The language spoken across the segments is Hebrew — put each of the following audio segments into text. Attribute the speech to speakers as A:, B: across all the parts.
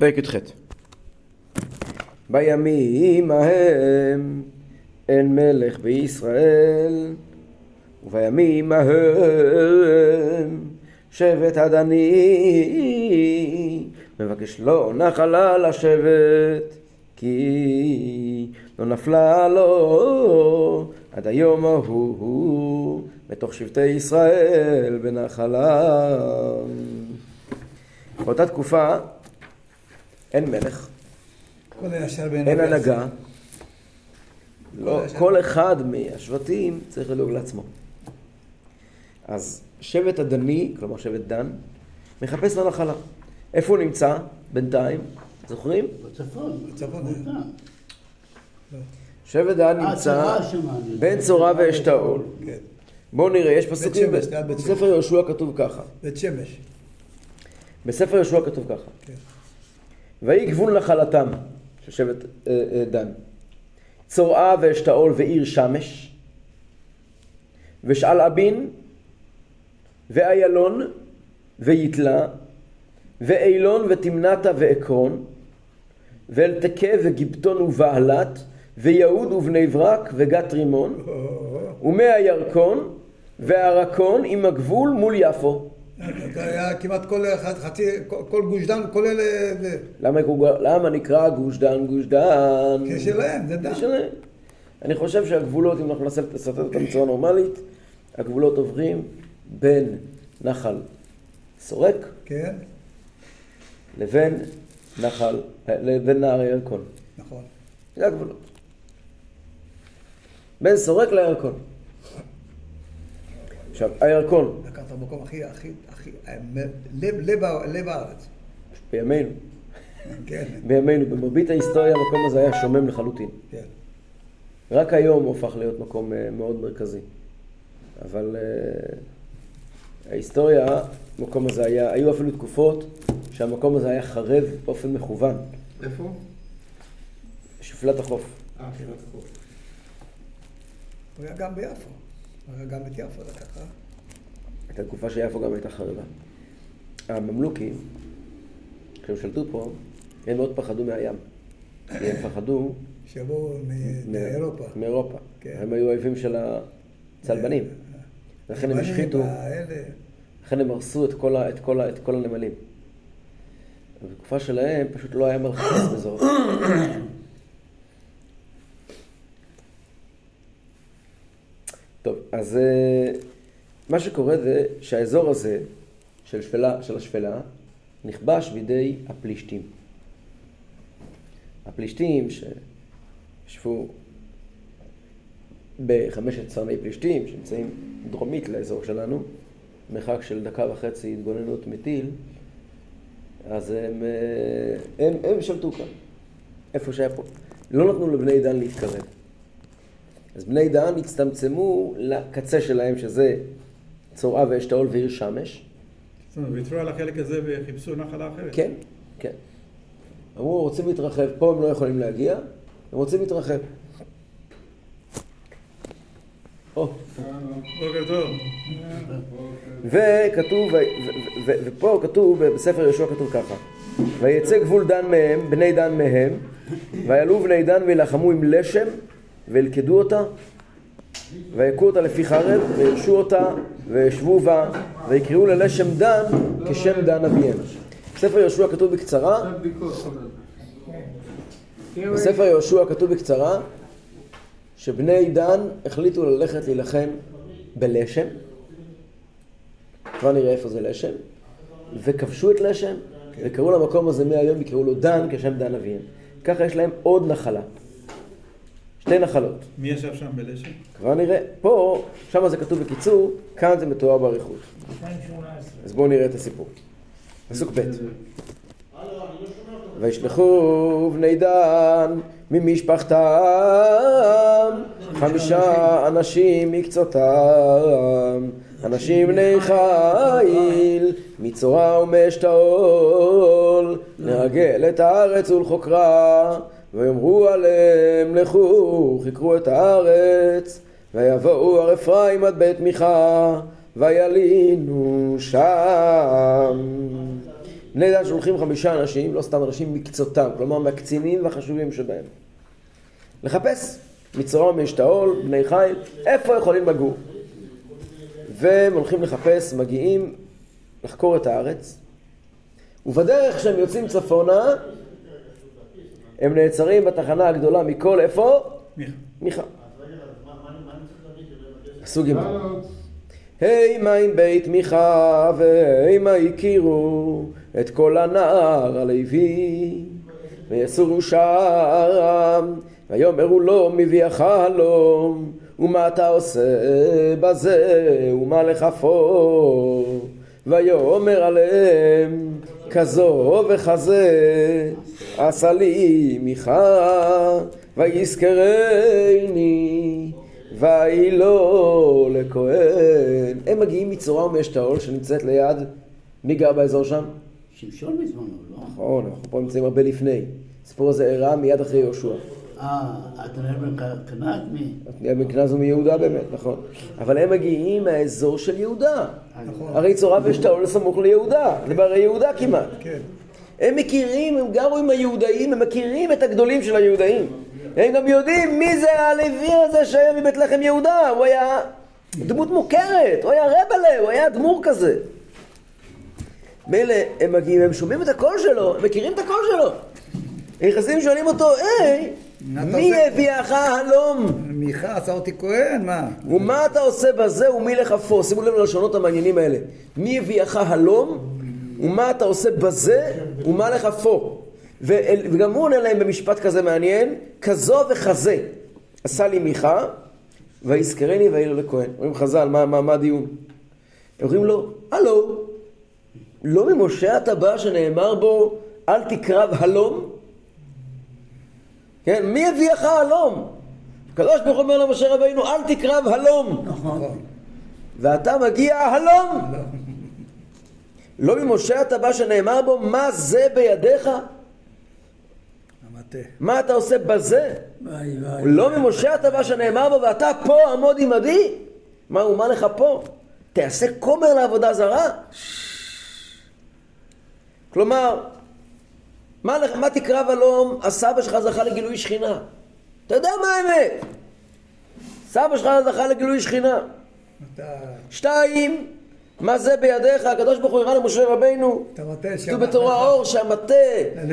A: פרק י"ח. בימים ההם אין מלך בישראל ובימים ההם שבט הדני. מבקש לו נחלה לשבת כי לא נפלה לו עד היום ההוא בתוך שבטי ישראל בנחלה באותה תקופה אין מלך, אין הנהגה, לא, כל אחד מהשבטים צריך לדאוג לעצמו. אז שבט הדני, כלומר שבט דן, מחפש לו נחלה. איפה הוא נמצא בינתיים? זוכרים?
B: בצפון. בצפון.
A: שבט דן
B: אה,
A: נמצא בין צורה ואשתאול.
B: כן.
A: בואו נראה, יש פסוקים,
B: שמש.
A: בספר יהושע כתוב ככה.
B: בית שמש.
A: בספר יהושע כתוב ככה. ויהי גבול נחלתם של שבט אה, אה, דן. צורעה ואשתאול ועיר שמש, ושאל אבין, ואיילון, ויתלה, ואילון ותמנתה ועקרון, ואלתקה וגיבטון ובעלת, ויהוד ובני ברק וגת רימון, ומאה ירקון, והרקון עם הגבול מול יפו.
B: היה כמעט כל אחד, חצי, כל- גוש דן, כולל... אה.
A: למה, למה נקרא גוש דן גוש דן?
B: כי שלהם, זה דן.
A: זה שלהם. אני חושב שהגבולות, אם אנחנו ננסה לסרטט אותם בצורה נורמלית, הגבולות עוברים בין נחל סורק
B: כן,
A: לבין נחל, לבין נהר הירקון.
B: נכון.
A: זה הגבולות. בין סורק לירקון. עכשיו, הירקון,
B: לקחת במקום הכי, הכי, הכי, לב, לב, לב הארץ.
A: בימינו,
B: כן,
A: בימינו, במרבית ההיסטוריה המקום הזה היה שומם לחלוטין.
B: כן.
A: רק היום הוא הפך להיות מקום אה, מאוד מרכזי. אבל אה, ההיסטוריה, המקום הזה היה, היו אפילו תקופות שהמקום הזה היה חרב באופן מכוון,
C: איפה?
A: שפלת החוף.
C: אה, קריית החוף.
B: הוא היה גם ביפו. היה גם את יפו לקח, אה?
A: הייתה תקופה שיפו גם הייתה חרבה. הממלוכים, כשהם שלטו פה, הם מאוד פחדו מהים. כי הם פחדו
B: שיבואו מאירופה.
A: מאירופה.
B: כן.
A: הם היו אויבים של הצלבנים. לכן הם השחיתו. לכן הם הרסו את כל, את כל, את כל הנמלים. בתקופה שלהם פשוט לא היה לחפש באזור. אז אה, מה שקורה זה שהאזור הזה של, שפלה, של השפלה נכבש בידי הפלישתים. הפלישתים שישבו בחמשת צרני פלישתים שנמצאים דרומית לאזור שלנו, מרחק של דקה וחצי התגוננות מטיל, אז הם, אה, הם, הם שלטו כאן, איפה שהיה פה. לא נתנו לבני דן להתקרב. אז בני דן הצטמצמו לקצה שלהם, שזה צורעה ואשתאול ועיר שמש.
D: זאת אומרת, ויתרו על החלק הזה וחיפשו נחלה אחרת.
A: כן, כן. אמרו, רוצים להתרחב, פה הם לא יכולים להגיע, הם רוצים להתרחב. וכתוב, ופה כתוב, בספר יהושע כתוב ככה: ויצא גבול דן מהם, בני דן מהם, ויעלו בני דן וילחמו עם לשם, וילכדו אותה, ויכו אותה לפי חרב, וירשו אותה, וישבו בה, ויקראו ללשם דן כשם דן אביהם. בספר יהושע כתוב בקצרה, בספר יהושע כתוב בקצרה, שבני דן החליטו ללכת להילחם בלשם, כבר נראה איפה זה לשם, וכבשו את לשם, וקראו למקום הזה מהיום, יקראו לו דן כשם דן אביהם. ככה יש להם עוד נחלה. שתי נחלות.
D: מי ישב שם בלשם?
A: כבר נראה. פה, שם זה כתוב בקיצור, כאן זה מתואר באריכות. אז בואו נראה את הסיפור. פסוק ב' וישלחו בני דן ממשפחתם חמישה אנשים מקצותם אנשים בני חיל מצורע ומשתאול לרגל את הארץ ולחוקרה ויאמרו עליהם לכו חקרו את הארץ ויבואו הר אפרים עד בית מיכה וילינו שם בני דן שולחים חמישה אנשים, לא סתם אנשים מקצותם, כלומר מהקצינים והחשובים שבהם. לחפש מצורע ומשתאול, בני חיל, איפה יכולים לגור. והם הולכים לחפש, מגיעים לחקור את הארץ, ובדרך שהם יוצאים צפונה, הם נעצרים בתחנה הגדולה מכל איפה?
D: מיכה.
A: פסוק ג' הימה עם. בית מיכה והימה הכירו את כל הנער הלוי? ויסורו שערם ויאמרו לו מביאך הלום? ומה אתה עושה בזה? ומה לך פה? ויאמר עליהם כזו וכזה עשה לי מיכה ויזכרני ויהי לו לכהן. הם מגיעים מצורע ומאשתאול שנמצאת ליד, מי גר באזור שם?
C: שמשון בזמנו, לא?
A: נכון, אנחנו פה נמצאים הרבה לפני. הסיפור הזה אירע מיד אחרי יהושע.
C: אה, אתה נראה בן קנאת מי?
A: המקנה הזו מיהודה באמת, נכון. אבל הם מגיעים מהאזור של יהודה.
B: נכון.
A: הרי צורע ואשתאול סמוך ליהודה, זה בהרי יהודה כמעט.
B: כן.
A: הם מכירים, הם גרו עם היהודאים, הם מכירים את הגדולים של היהודאים. הם גם יודעים מי זה הלוי הזה שהיה מבית לחם יהודה, הוא היה דמות מוכרת, הוא היה רבלה, הוא היה אדמו"ר כזה. מילא הם מגיעים, הם שומעים את הקול שלו, הם מכירים את הקול שלו. הם נכנסים שואלים אותו, היי, מי
B: עושה?"
A: הביאך הלום?
B: מיכה עשה אותי כהן, מה?
A: ומה אתה עושה בזה ומי לחפו? שימו לב ללשונות המעניינים האלה. מי הביאך הלום? ומה אתה עושה בזה ומה לחפו? ואל- וגם הוא עונה להם במשפט כזה מעניין, כזו וכזה עשה לי מיכה, ויזכרני ויהי לו לכהן. אומרים חז"ל, מה, מה, מה הדיון? אומרים לו, הלו, לא ממשה אתה בא שנאמר בו, אל תקרב הלום? כן, מי הביאך הלום? הקדוש ברוך הוא אומר למשה רבינו, אל תקרב הלום.
C: נכון.
A: ואתה מגיע הלום. לא ממשה אתה בא שנאמר בו, מה זה בידיך?
B: המטה.
A: מה אתה עושה בזה? לא ממשה אתה בא שנאמר בו, ואתה פה עמוד עמדי? מה, ומה לך פה? תעשה כומר לעבודה זרה? כלומר, מה, לך- מה תקרב הלום? הסבא שלך זכה לגילוי שכינה. אתה יודע מה האמת? סבא שלך זכה לגילוי שכינה. שתיים, מה זה בידיך? הקדוש ברוך הוא הראה למשה
B: מטה
A: כתוב בתורה אור שהמטה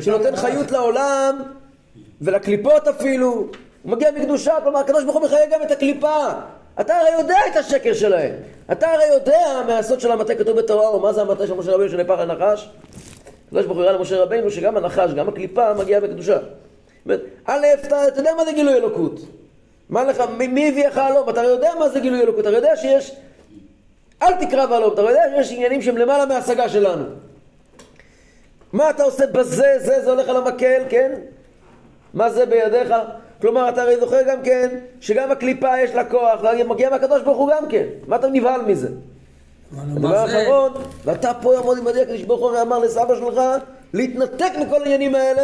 A: שנותן חיות לעולם ולקליפות אפילו, הוא מגיע מקדושה, כלומר הקדוש ברוך הוא מחיה גם את הקליפה. אתה הרי יודע את השקר שלהם. אתה הרי יודע מהסוד של המטה, כתוב בתורה אור, מה זה המטה של משה רבינו שנהפך לנחש? הקדוש ברוך הוא הראה למשה רבינו שגם הנחש, גם הקליפה מגיעה בקדושה. זאת אומרת, א', אתה, יודע מה זה גילוי אלוקות. מה לך, מי, הביא לך הלום? אתה יודע מה זה גילוי אלוקות, אתה יודע שיש אל תקרב הלום, אתה יודע שיש עניינים שהם למעלה מההשגה שלנו. מה אתה עושה בזה, זה, זה הולך על המקל, כן? מה זה בידיך? כלומר, אתה הרי זוכר גם כן, שגם הקליפה יש לה כוח, ומגיע מהקדוש ברוך הוא גם כן. מה אתה נבהל מזה? הדבר
C: מה?
A: האחרון, ואתה פה יעמוד עמדי הקדוש ברוך הוא ואמר לסבא שלך להתנתק מכל העניינים האלה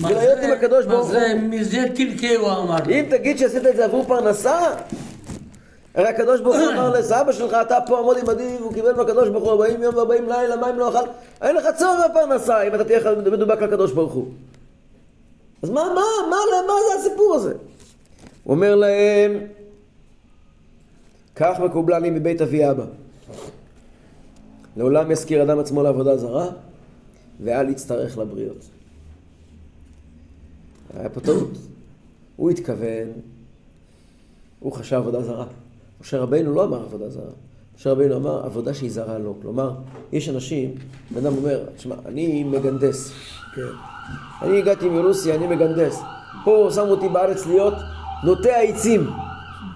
C: מה
A: ולהיות? עם הקדוש
C: מה
A: ברוך הוא.
C: זה? מזה תלקהו אמר.
A: אם תגיד שעשית את זה עבור פרנסה, הרי הקדוש ברוך הוא אמר לסבא שלך, אתה פה עמוד עמדי, והוא קיבל מהקדוש ברוך הוא 40 יום ו-40 לילה, מים לא אכל, אין לך צורך בפרנסה אם אתה תהיה מדובק לקדוש ברוך הוא. אז מה, מה, מה, מה זה הסיפור הזה? הוא אומר להם, כך מקובלה לי מבית אבי אבא. לעולם יזכיר אדם עצמו לעבודה זרה, ואל יצטרך לבריות. היה פה טעות. הוא התכוון, הוא חשב עבודה זרה. משה רבינו לא אמר עבודה זרה. משה רבינו אמר עבודה שהיא זרה לו. כלומר, יש אנשים, בן אדם אומר, תשמע, אני מגנדס.
B: כן.
A: אני הגעתי מרוסיה, אני מגנדס. פה שמו אותי בארץ להיות נוטע עצים.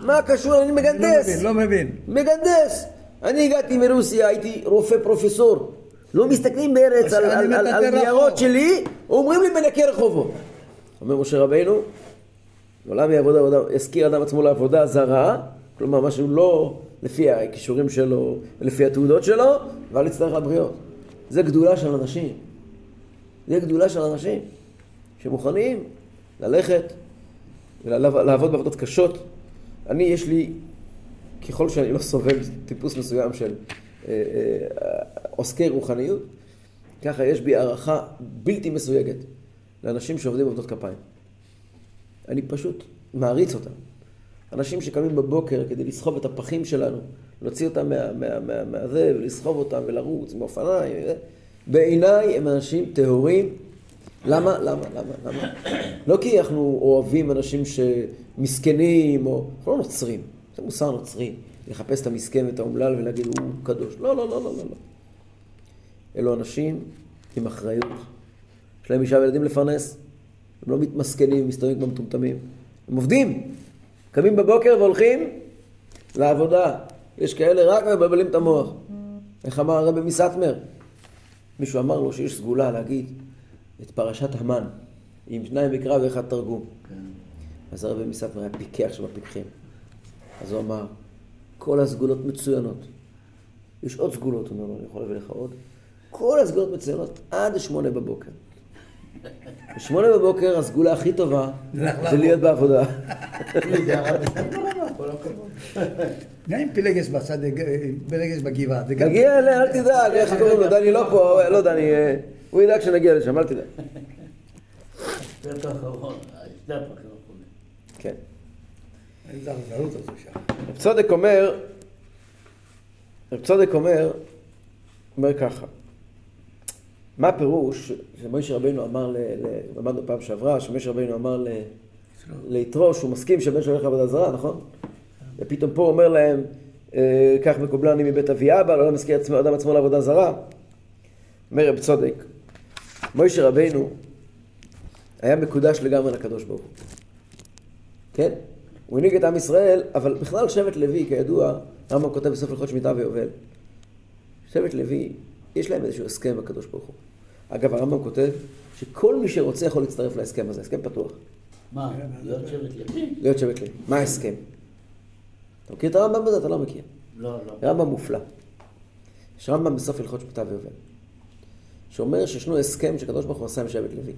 A: מה קשור? אני
B: לא
A: מגנדס.
B: מבין, לא מבין.
A: מגנדס. אני הגעתי מרוסיה, הייתי רופא פרופסור. לא מסתכלים בארץ על. ניירות שלי, אומרים לי בנקי רחובו. אומר משה רבינו, לעולם יעבוד עבודה, יזכיר אדם עצמו לעבודה זרה, כלומר משהו לא לפי הכישורים שלו, לפי התעודות שלו, ואל יצטרך לבריות. זה גדולה של אנשים. זה גדולה של אנשים שמוכנים ללכת ולעבוד בעבודות קשות. אני, יש לי, ככל שאני לא סובל טיפוס מסוים של אה, אה, עוסקי רוחניות, ככה יש בי הערכה בלתי מסויגת לאנשים שעובדים בעבודות כפיים. אני פשוט מעריץ אותם. אנשים שקמים בבוקר כדי לסחוב את הפחים שלנו, להוציא אותם מה, מה, מה, מהזה, ולסחוב אותם ולרוץ עם אופניים, וזה. בעיניי הם אנשים טהורים. למה? למה? למה? למה? לא כי אנחנו אוהבים אנשים שמסכנים, או... אנחנו לא נוצרים. זה מוסר נוצרי, לחפש את המסכן ואת האומלל ולהגיד הוא קדוש. לא, לא, לא, לא, לא. לא. אלו אנשים עם אחריות. יש להם אישה וילדים לפרנס. הם לא מתמסכנים, מסתובבים כמו מטומטמים. הם עובדים. קמים בבוקר והולכים לעבודה. יש כאלה רק מבלבלים את המוח. איך אמר הרבי מסטמר? מישהו אמר לו שיש סגולה להגיד את פרשת המן, עם שניים מקרא ואחד תרגום. אז הרבי מסטמר היה פיקח שם הפיקחים. אז הוא אמר, כל הסגולות מצוינות. יש עוד סגולות, הוא אומר לו, אני יכול להביא לך עוד. כל הסגולות מצוינות עד שמונה בבוקר. בשמונה בבוקר הסגולה הכי טובה זה להיות בעבודה.
B: גם עם פילגש בצד, פילגש בגבעה.
A: תגיע אליה, אל תדאג, איך קוראים לו, דני לא פה, לא דני, אה, הוא ידאג שנגיע לשם, אל תדאג.
C: ה-stop האחרון, ה-stop האחרון.
A: כן.
B: איזה אכזרות הזו שם.
A: רב צדוק אומר, רב צדוק אומר, אומר ככה, מה הפירוש שמוישה רבינו אמר, למדנו פעם שעברה, שמוישה רבינו אמר ליתרו שהוא מסכים שהבן שלו ילך לעבודה זרה, נכון? ופתאום פה הוא אומר להם, אה, קח מקובלני מבית אבי אבא, לא מזכיר אדם עצמו לעבודה זרה. אומר רב צודק, מוישה רבינו היה מקודש לגמרי לקדוש ברוך הוא. כן? הוא הנהיג את עם ישראל, אבל בכלל שבט לוי, כידוע, הרמב"ם כותב בסוף הלכות שמיטה ויובל. שבט לוי, יש להם איזשהו הסכם בקדוש ברוך הוא. אגב, הרמב"ם כותב שכל מי שרוצה יכול להצטרף להסכם הזה, הסכם פתוח.
C: מה, להיות שבט לוי?
A: להיות שבט לוי. מה ההסכם? אתה מכיר את הרמב"ם בזה? אתה לא מכיר.
C: לא, לא.
A: רמב"ם מופלא. יש רמב"ם בסוף הלכות שמיטה ויובל, שאומר שישנו הסכם שקדוש ברוך הוא עשה עם שבט לוי.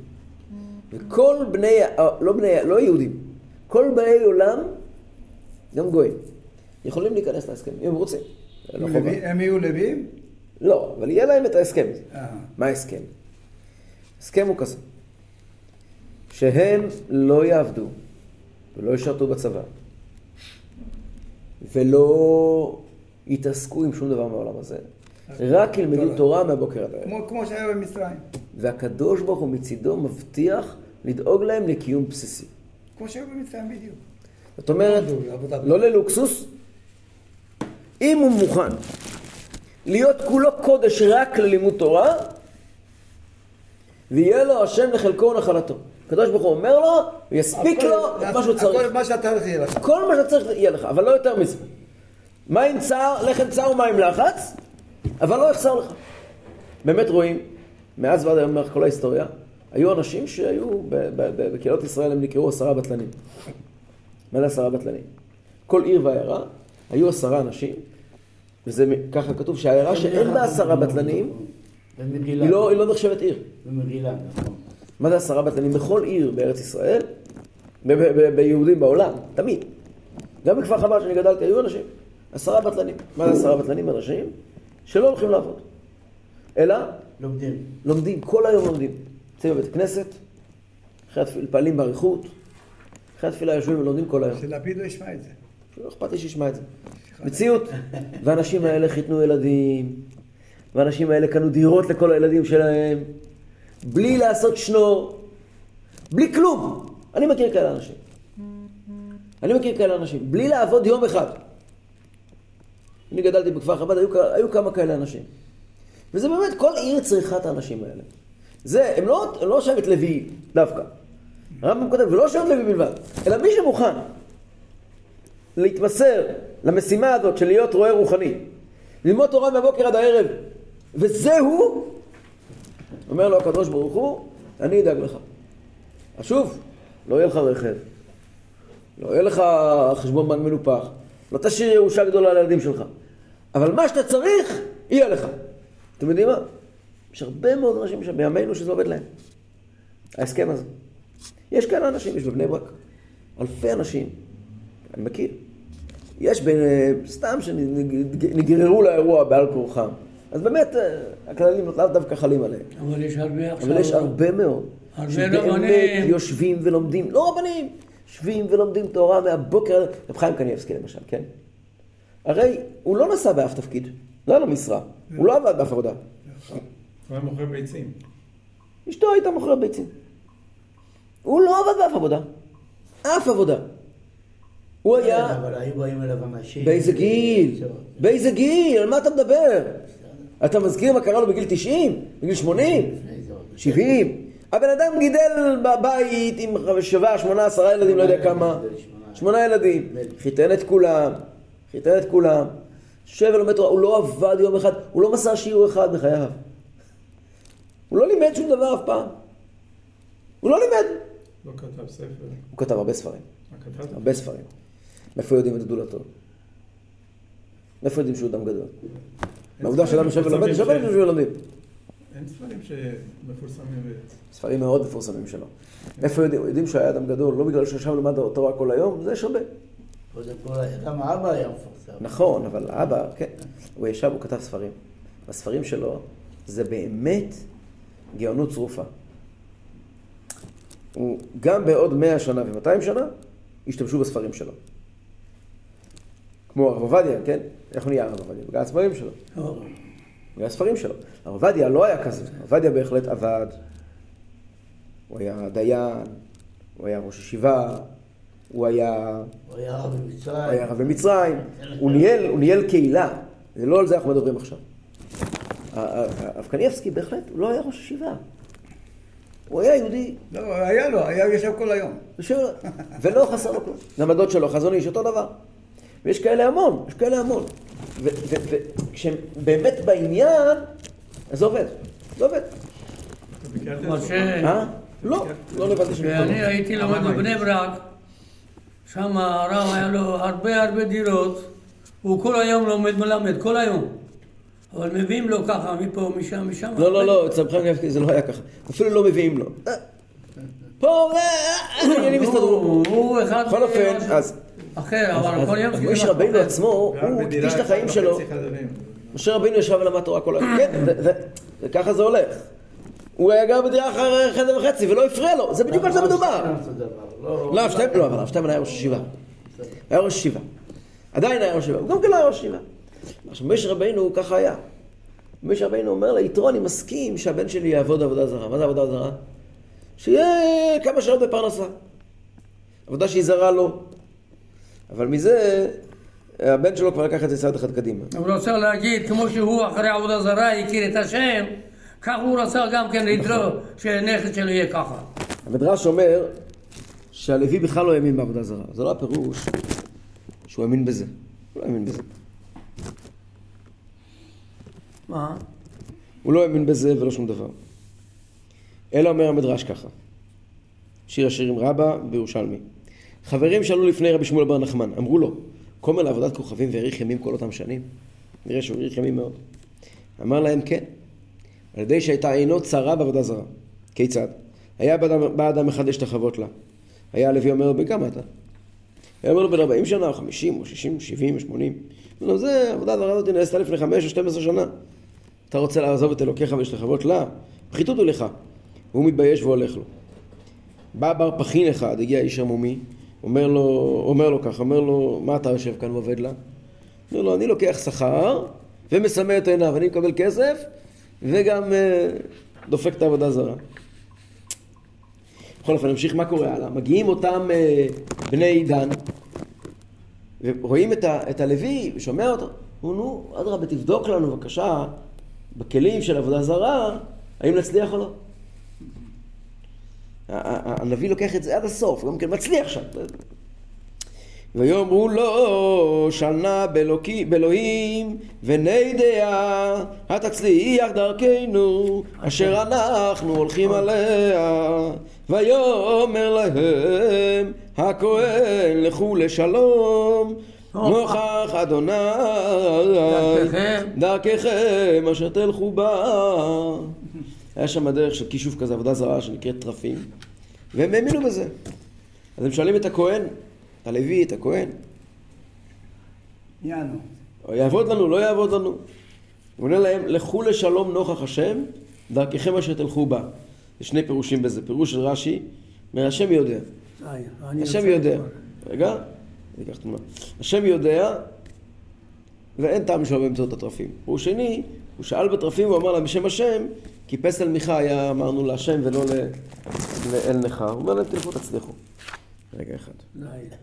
A: וכל בני, לא בני, לא יהודים, כל באי עולם, גם גויים, יכולים להיכנס להסכם, אם הם רוצים. לא
B: הם יהיו לוויים?
A: לא, אבל יהיה להם את ההסכם הזה.
B: אה.
A: מה ההסכם? ההסכם הוא כזה, שהם לא יעבדו ולא ישרתו בצבא ולא יתעסקו עם שום דבר מהעולם הזה, רק ילמדו
B: תורה.
A: מהבוקר עד הערב.
B: כמו- כמו שהיה במצרים.
A: והקדוש ברוך הוא מצידו מבטיח לדאוג להם לקיום בסיסי.
B: כמו שהיה במצרים בדיוק.
A: זאת אומרת,
B: לא.
A: לא ללוקסוס, אם הוא מוכן להיות כולו קודש רק ללימוד תורה, ויהיה לו השם לחלקו ונחלתו. הקדוש ברוך הוא אומר לו, ויספיק
B: הכל-
A: לו את מה שהוא צריך.
B: מה שאתה רוצה יהיה לך.
A: כל מה שצריך יהיה לך, אבל לא יותר מזה. מים צר, לחם צר ומים לחץ, אבל לא יחסר לך. באמת רואים, מאז ועד היום, כל ההיסטוריה, היו אנשים שהיו, בקהילות ישראל הם נקראו עשרה בטלנים. מה זה עשרה בטלנים? כל עיר ועיירה, היו עשרה אנשים, וזה ככה כתוב שהעיירה שאין בה עשרה בטלנים. היא לא, היא לא נחשבת עיר.
C: במגילה, נכון.
A: מה זה עשרה בטלנים? בכל עיר בארץ ישראל, ביהודים בעולם, תמיד. גם בכפר חב"ד שאני גדלתי היו אנשים, עשרה בטלנים. מה זה עשרה בטלנים? אנשים שלא הולכים לעבוד, אלא
C: לומדים.
A: לומדים, כל היום לומדים. יוצאים בבית כנסת, אחרי התפילה, פעלים באריכות, אחרי התפילה יושבים ולומדים כל היום.
B: שלפיד לא ישמע את זה.
A: לא אכפת לי שישמע את זה. מציאות. והאנשים האלה חיתנו ילדים, והאנשים האלה קנו דירות לכל הילדים שלהם, בלי לעשות שנור, בלי כלום. אני מכיר כאלה אנשים. אני מכיר כאלה אנשים, בלי לעבוד יום אחד. אני גדלתי בכפר חב"ד, היו, היו כמה כאלה אנשים. וזה באמת, כל עיר צריכה את האנשים האלה. זה, הם לא, לא שבט לוי דווקא. הרמב"ם כותב, ולא שבט לוי בלבד, אלא מי שמוכן להתמסר למשימה הזאת של להיות רועה רוחני, ללמוד תורה מהבוקר עד הערב, וזהו, אומר לו הקדוש ברוך הוא, אני אדאג לך. אז שוב, לא יהיה לך רכב, לא יהיה לך חשבון בנק מנופח, לא תשאיר ירושה גדולה לילדים שלך, אבל מה שאתה צריך, יהיה לך. אתם יודעים מה? יש הרבה מאוד אנשים שם בימינו שזה עובד להם. ההסכם הזה. יש כאלה אנשים, יש בבני ברק. אלפי אנשים, אני מכיר. יש בין, סתם שנגררו לאירוע בעל כורחם. אז באמת, אה, הכללים לאו דווקא חלים עליהם.
E: אבל יש הרבה עכשיו...
A: אבל יש הרבה מאוד,
E: הרבה רבנים.
A: יושבים ולומדים, לא רבנים, יושבים ולומדים תורה מהבוקר, רב חיים קניאבסקי למשל, כן? הרי הוא לא נשא באף תפקיד, לא היה לו משרה, הוא לא עבד באף עבודה.
D: הוא היה מוכר ביצים.
A: אשתו הייתה מוכרת ביצים. הוא לא עבד באף עבודה. אף עבודה. הוא היה...
C: כן, אבל היו באים אליו אנשים.
A: באיזה גיל? באיזה גיל? על מה אתה מדבר? אתה מזכיר מה קרה לו בגיל 90? בגיל 80?
C: לפני זה עוד.
A: 70? הבן אדם גידל בבית עם שבעה, שמונה, עשרה ילדים, לא יודע כמה. שמונה ילדים. חיתן את כולם, חיתן את כולם. יושב ולומד תורה, הוא לא עבד יום אחד, הוא לא מסר שיעור אחד בחייו. הוא לא לימד שום דבר אף פעם. הוא לא לימד.
D: לא כתב ספר.
A: הוא כתב הרבה ספרים? הרבה ספרים. מאיפה יודעים את גדולתו? מאיפה יודעים שהוא אדם גדול? מהעובדה שאדם יושב ולומד, יושב ולומד ולומדים.
D: אין ספרים שמפורסמים.
A: ספרים מאוד מפורסמים שלו. איפה יודעים? יודעים שהיה אדם גדול, לא בגלל שישב ולמד תורה כל היום, זה יש הרבה.
C: קודם כל, גם האבא היה מפורסם.
A: נכון, אבל אבא, כן, הוא ישב, הוא כתב ספרים. הספרים שלו זה באמת גאונות צרופה. הוא גם בעוד מאה שנה ומאתיים שנה, השתמשו בספרים שלו. כמו הרב עובדיה, כן? איך נהיה הרב עובדיה? בגלל הספרים שלו.
E: טוב.
A: בגלל הספרים שלו. הרב עובדיה לא היה כזה. הרב עובדיה בהחלט עבד. הוא היה דיין, הוא היה ראש ישיבה, הוא היה...
C: הוא היה רב במצרים.
A: הוא היה רב במצרים, הוא ניהל קהילה, זה לא על זה אנחנו מדברים עכשיו. הרב קניאבסקי בהחלט, הוא לא היה ראש ישיבה. הוא היה יהודי,
B: לא, היה לו, היה יושב כל היום.
A: ולא חסר לו כלום. גם הדוד שלו, חזון איש, אותו דבר. ויש כאלה המון, יש כאלה המון. וכשהם באמת בעניין, אז זה עובד. זה עובד.
E: ש...
A: אה? לא, לא לבדתי שם.
E: כשאני הייתי לומד בבני ברק, שם הרב היה לו הרבה הרבה דירות, הוא כל היום לומד מלמד, כל היום. אבל מביאים לו ככה, מפה, משם, משם.
A: לא, לא, לא, אצל רב חיים זה לא היה ככה. אפילו לא מביאים לו. אה, פה, אה, אה, העניינים הסתדרו.
E: הוא- הוא אחד...
A: בכל אופן, אז...
E: אחר, אבל כל יום...
A: אז משה רבינו עצמו, הוא הקדיש את החיים שלו. משה רבינו ישב ולמד תורה כל היום. כן, זה- זה- זה- ככה זה הולך. הוא היה גר בדירה אחר חדר וחצי ולא הפריע לו, זה בדיוק על זה מדובר.
C: לא,
A: לא, שטיין, לא, אבל הרב שטיין היה ראש ישיבה. היה ראש ישיבה. עדיין היה ראש ישיבה, הוא גם כן היה ראש ישיבה. עכשיו, משה רבינו ככה היה. משה רבינו אומר ליתרו, אני מסכים שהבן שלי יעבוד עבודה זרה. מה זה עבודה זרה? שיהיה כמה שעות בפרנסה. עבודה שהיא זרה לו. אבל מזה, הבן שלו כבר לקח את זה צעד אחד קדימה.
E: הוא רוצה להגיד, כמו שהוא אחרי עבודה זרה הכיר את השם, כך הוא רצה גם כן לדרוש שהנכד שלו יהיה ככה.
A: המדרש אומר שהלוי בכלל לא האמין בעבודה זרה. זה לא הפירוש שהוא האמין בזה. הוא לא האמין בזה.
E: מה?
A: הוא לא האמין בזה ולא שום דבר. אלא אומר המדרש ככה, שיר השירים רבה בירושלמי. חברים שאלו לפני רבי שמואל בר נחמן, אמרו לו, כומר לעבודת כוכבים והאריך ימים כל אותם שנים? נראה שהוא האריך ימים מאוד. אמר להם כן, על ידי שהייתה עינו צרה בעבודה זרה. כיצד? היה בא אדם- אחד להשתחוות לה. היה הלוי אומר לו, בן כמה אתה? היה אומר לו בן 40 שנה, או 50, או 60, 70, או 80. אמר לו, זה, עבודה זרה הזאת נעשתה לפני 5 או 12 שנה. אתה רוצה לעזוב את אלוקיך ולהשתחוות לה? פחיתות הוא לך. והוא מתבייש והולך לו. בא בר פחין אחד, הגיע איש עמומי, אומר לו, אומר לו ככה, אומר לו, מה אתה יושב כאן ועובד לה? אומר לו, אני לוקח שכר ומסמא את עיניו, אני מקבל כסף וגם אה, דופק את העבודה הזרה. בכל אופן, נמשיך מה קורה הלאה. מגיעים אותם אה, בני דן, ורואים את, ה, את הלוי, ושומע אותו. הוא נו, אדרבה, תבדוק לנו בבקשה, בכלים של עבודה זרה, האם נצליח או לא. הנביא לוקח את זה עד הסוף, גם כן מצליח שם. ויאמרו לו, שנה באלוקי- באלוהים, ונדע, התצליח דרכנו, אשר אנחנו הולכים עליה. ויאמר להם, הכהן לכו לשלום, נוכח אדוני,
E: דרככם.
A: אשר תלכו בה. היה שם דרך של כישוף כזה, עבודה זרה שנקראת טרפים, והם האמינו בזה. אז הם שואלים את הכהן, את הלוי, את הכהן,
B: יענו.
A: יעבוד לנו, לא יעבוד לנו. הוא עונה להם, לכו לשלום נוכח השם, דרככם אשר תלכו בה. יש שני פירושים בזה. פירוש של רש"י, אומר, השם יודע. השם יודע. רגע, אני אקח תמונה. השם יודע, ואין טעם לשאול באמצעות התרפים. פירוש שני, הוא שאל בתרפים, הוא אמר להם בשם השם, כי פסל מיכה היה, אמרנו, להשם ולא לאל נכר. הוא אומר להם, תלכו תצליחו. רגע אחד.
E: די.